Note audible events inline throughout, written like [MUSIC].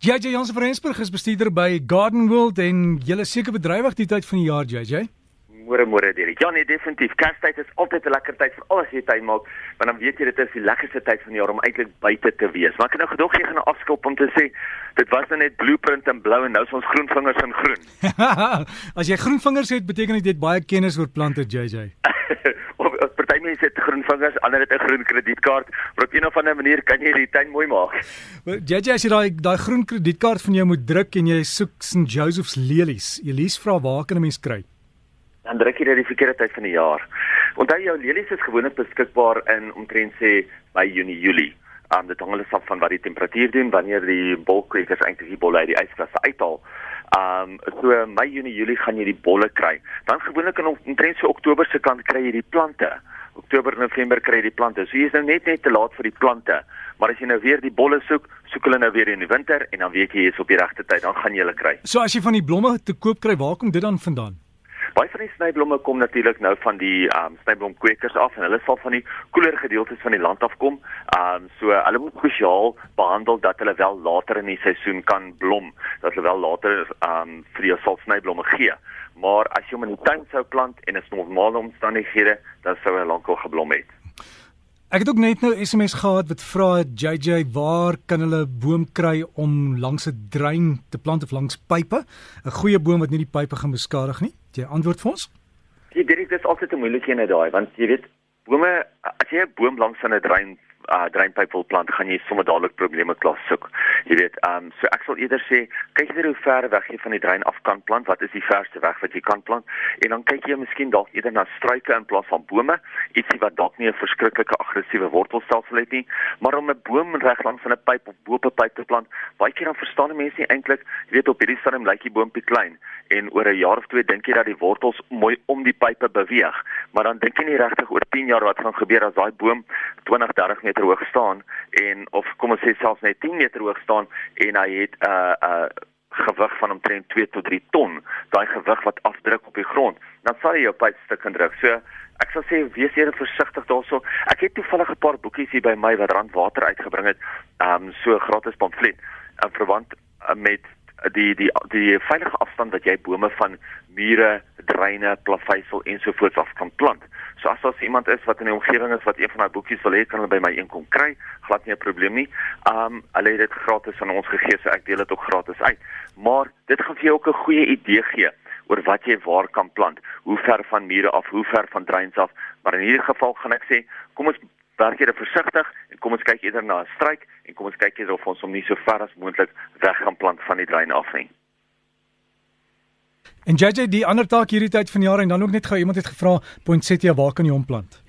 JJ Jansen van Rensburg is bestuurder by Garden World en julle seker bedrywig die tyd van die jaar JJ. Môre môre Derek. Ja nee, definitief. Kerstyd is altyd 'n lekker tyd vir al jy tyd maak, want dan weet jy dit is die lekkerste tyd van die jaar om eintlik buite te wees. Maar ek het nou gedog jy gaan 'n afskop om te sê dit was nou net blueprint en blou en nou is ons groen vingers in groen. [LAUGHS] as jy groen vingers het, beteken dit jy het baie kennis oor plante JJ. [LAUGHS] party mense het groen vingers, ander het 'n groen kredietkaart, maar op een of ander manier kan jy die tuin mooi maak. JJ as jy daai daai groen kredietkaart van jou moet druk en jy soek St Joseph's lelies. Elise vra waar kan 'n mens kry? Dan druk jy dit die verkeerde tyd van die jaar. Onthou jou lelies is gewoonlik beskikbaar in omtrent sê by Junie Julie. Um dit hang alles af van wat die temperatuur doen wanneer die bolkwekers eintlik die bolle uit die ysklasse uithaal. Um so Mei, Junie, Julie gaan jy die bolle kry. Dan gewoonlik in omtrent so Oktober se kant kry jy die plante. Oktober November kry jy die plante. So jy is nou net net te laat vir die plante. Maar as jy nou weer die bolle soek, soek hulle nou weer in die winter en dan weet jy jy is op die regte tyd, dan gaan jy hulle kry. So as jy van die blomme te koop kry, waar kom dit dan vandaan? Baie van die snyblomme kom natuurlik nou van die ehm um, snyblomkweekers af en hulle sal van die koeler gedeeltes van die land af kom. Ehm um, so hulle moet spesiaal behandel dat hulle wel later in die seisoen kan blom, dat hulle wel later ehm um, vir jou sal snyblomme gee. Maar as jy hom in die tuin sou plant en is normale omstandighede, dan sou hy lankal geblom het. Ek het ook net nou SMS gehad wat vra JJ waar kan hulle boom kry om langs 'n drein te plant of langs pipe? 'n Goeie boom wat nie die pipe gaan beskadig nie. Jy antwoord vir ons? Jy dit is altyd 'n moeilike een daai want jy weet bome as jy 'n boom langs 'n drein uh dreinpyp wil plant, gaan jy sommer dadelik probleme klas soek. Jy weet, ehm um, so ek sal eerder sê, kyk jy hoe ver weg jy van die drein af kan plant, wat is die verste weg wat jy kan plant? En dan kyk jy miskien dalk eerder na struike in plaas van bome, ietsie wat dalk nie 'n verskriklike aggressiewe wortelstelsel het nie, maar om 'n boom reg langs 'n pyp of bo op 'n pyp te plant, baie keer dan verstaan mense nie eintlik, jy weet op hierdie stadium lyk die boompie klein en oor 'n jaar of twee dink jy dat die wortels mooi om die pype beweeg, maar dan dink jy nie regtig oor 10 jaar wat gaan gebeur as daai boom 20, 30 meter hoog staan en of kom ons sê selfs net 10 meter hoog staan en hy het 'n uh, 'n uh, gewig van omtrent 2 tot 3 ton, daai gewig wat afdruk op die grond, dan sal jy jou pyp stukkend druk. So ek sal sê wees eers versigtig daaroor. Ek het toevallig 'n paar boekies hier by my wat randwater uitgebring het, ehm um, so gratis pamflet in verband uh, met die die die veilige afstand wat jy bome van mure, dreine, plaveisel ensovoorts af kan plant. So as daar iemand is wat in die omgewing is wat een van daai boekies wil hê, kan hulle by my een kom kry. Glad nie 'n probleem nie. Um hulle het dit gratis aan ons gegee, so ek deel dit ook gratis uit. Maar dit gaan vir jou ook 'n goeie idee gee oor wat jy waar kan plant, hoe ver van mure af, hoe ver van dreins af. Maar in hierdie geval gaan ek sê, kom ons werk eerder versigtig en kom ons kyk eerder na 'n struik en kom ons kyk eerder of ons hom nie so ver as moontlik weg gaan plant van die drein af nie. En JJ die ander taak hierdie tyd van die jaar en dan ook net gou iemand het gevra poinsettia waar kan jy hom plant?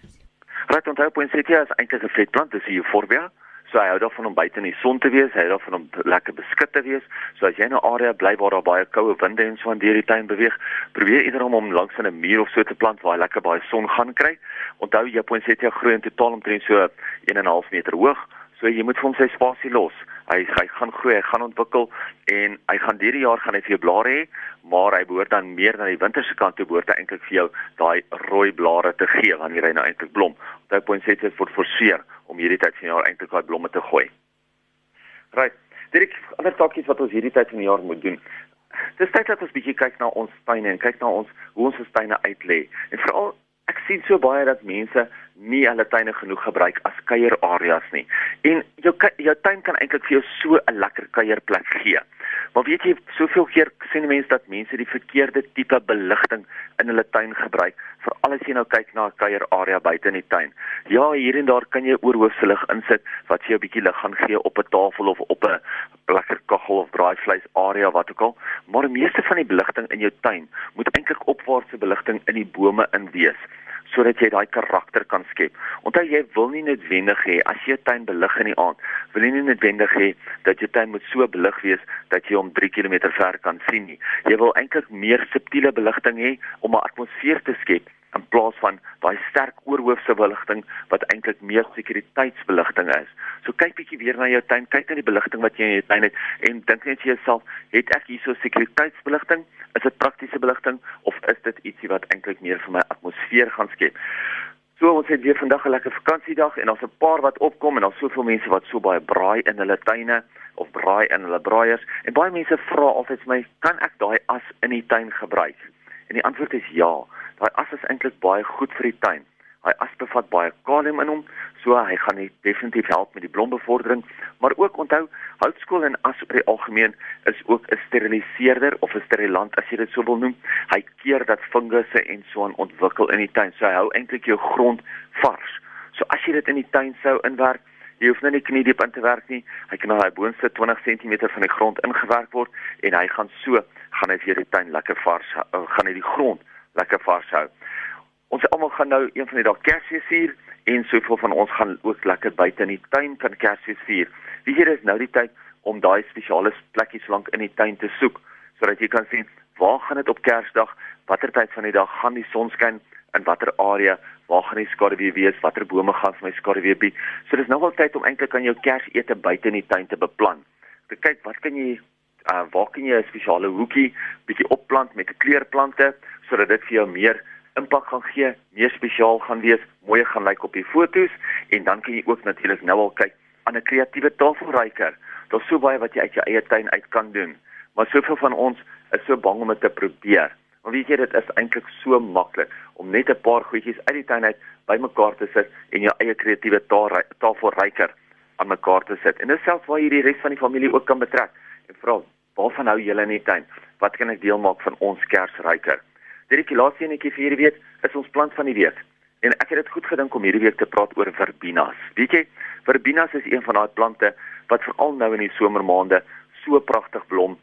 Right onthou poinsettia is eintlik 'n vetplant, dis 'n euphorbia. So hy hou daarvan om buite in die son te wees, hy hou daarvan om lekker beskut te wees. So as jy in 'n area bly waar daar baie koue winde en so aan deur die tuin beweeg, probeer eerder om hom langs 'n muur of so te plant waar hy lekker baie son gaan kry. Onthou jy poinsettia groei in totaal omtrent so 1.5 meter hoog. So jy moet vir hom sy spasie los. Hy hy gaan groei, hy gaan ontwikkel en hy gaan hierdie jaar gaan hy vir jou blare hê, maar hy behoort dan meer na die winterse kant toe behoort eintlik vir jou daai rooi blare te gee wanneer hy nou eintlik blom. Daai poinsettia word forceer om hierdie tyd van die jaar eintlik daai blomme te gooi. Right. Dit is ander taakies wat ons hierdie tyd van die jaar moet doen. Dis tyd dat ons bietjie kyk na ons tuine en kyk na ons hoe ons ons tuine uitlê. En veral ek sien so baie dat mense nie hulle tuine genoeg gebruik as kuierareas nie. En jou jou tuin kan eintlik vir jou so 'n lekker kuierplek gee. Maar weet jy, soveel keer sien mense dat mense die verkeerde tipe beligting in hulle tuin gebruik, veral as jy nou kyk na 'n kuierarea buite in die tuin. Ja, hier en daar kan jy oorhoofselig insit wat vir jou 'n bietjie lig gaan gee op 'n tafel of op 'n lekker kaggel of braaivleis area wat ook al, maar die meeste van die beligting in jou tuin moet eintlik opwaartse beligting in die bome in wees sodat jy daai karakter kan skep. Onthou jy wil nie noodwendig hê as jy 'n tuin belig in die aand, wil jy nie noodwendig hê dat jou tuin moet so belig wees dat jy hom 3 km ver kan sien nie. Jy wil eintlik meer subtiele beligting hê om 'n atmosfeer te skep in plaas van daai sterk oorhoofse beligting wat eintlik meer sekuriteitsbeligting is. So kyk bietjie weer na jou tuin, kyk na die beligting wat jy in jou tuin het en dink net vir jouself, het ek hierso sekuriteitsbeligting? Is dit praktiese beligting of is dit ietsie wat eintlik meer vir my atmosfeer gaan skep? So ons het weer vandag 'n lekker vakansiedag en daar's 'n paar wat opkom en daar's soveel mense wat so baie braai in hulle tuine of braai in hulle braaiers en baie mense vra altyd vir my, kan ek daai as in die tuin gebruik? En die antwoord is ja. Daai as is eintlik baie goed vir die tuin. Hy as bevat baie kalium in hom, so hy gaan net definitief help met die blombevordering, maar ook onthou, houtskool en as oor die algemeen is ook 'n steriliseerder of 'n sterilant as jy dit sou wil noem. Hy keer dat fungusse en so aan ontwikkel in die tuin. So hy hou eintlik jou grond vars. So as jy dit in die tuin sou inwerk, jy hoef nou nie knie diep in te werk nie. Hy kan nou hy boonste 20 cm van die grond ingewerk word en hy gaan so gaan hy vir die tuin lekker vars gaan hy die grond lekker vars hou. Ons almal gaan nou een van die dae Kersfees vier en soveel van ons gaan ook lekker buite in die tuin kan Kersfees vier. Wie hier is nou die tyd om daai spesiale plekkies lank in die tuin te soek sodat jy kan sien waar gaan dit op Kersdag, watter tyd van die dag gaan die son skyn in watter area, waar gaan die skaduwee wees, watter bome gaan vir my skaduwee bied. So dis nou al tyd om eintlik aan jou Kersete buite in die tuin te beplan. Te kyk wat kan jy uh, waar kan jy 'n spesiale hoekie bietjie opplant met kleurplante sodat dit vir jou meer impak gaan gee, meer spesiaal gaan wees, mooier gaan lyk op die fotos en dan kan jy ook natuurlik nou al kyk aan 'n kreatiewe tafelryker. Daar's so baie wat jy uit jou eie tuin uit kan doen. Maar soveel van ons is so bang om dit te probeer. Maar weet jy dit is eintlik so maklik om net 'n paar goedjies uit die tuin uit bymekaar te sit en jou eie kreatiewe tafelryker aan mekaar te sit. En dit selfs waar jy die res van die familie ook kan betrek vra, "Waarvan hou julle in die tuin? Wat kan ek deel maak van ons kersryker?" Dit is laaste enetjie vir hierdie week is ons plant van die week. En ek het dit goed gedink om hierdie week te praat oor verbinas. Weet jy, verbinas is een van daai plante wat veral nou in die somermaande so pragtig blom,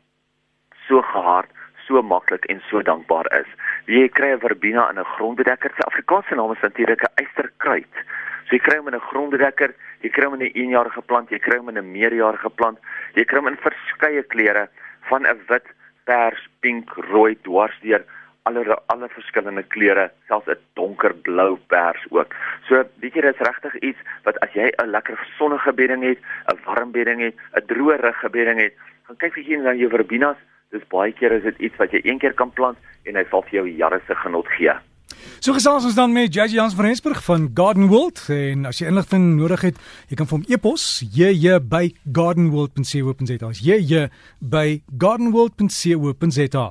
so gehard, so maklik en so dankbaar is. Jy kry 'n verbina in 'n grondbedekker, sy Afrikaanse naam is natuurlik 'n eysterkruid. So jy kry hom in 'n grondbedekker, jy kry hom in 'n eenjarige plant, jy kry hom in 'n meerjarige plant, jy kry hom in verskeie kleure van 'n wit, pers, pink, rooi dwarsdeur alle alle verskillende kleure, selfs 'n donkerblou pers ook. So weet jy dis regtig iets wat as jy 'n lekker sonnige bedding het, 'n warm bedding het, 'n droë rug bedding het, gaan kyk vir na jou verbinas. Dis baie keer is dit iets wat jy een keer kan plant en hy sal vir jou jare se genot gee. So gesels ons dan met JJ Jans van Rensburg van Garden World en as jy inligting nodig het, jy kan vir hom e-pos jj by gardenworld.co.za. Jj by gardenworld.co.za.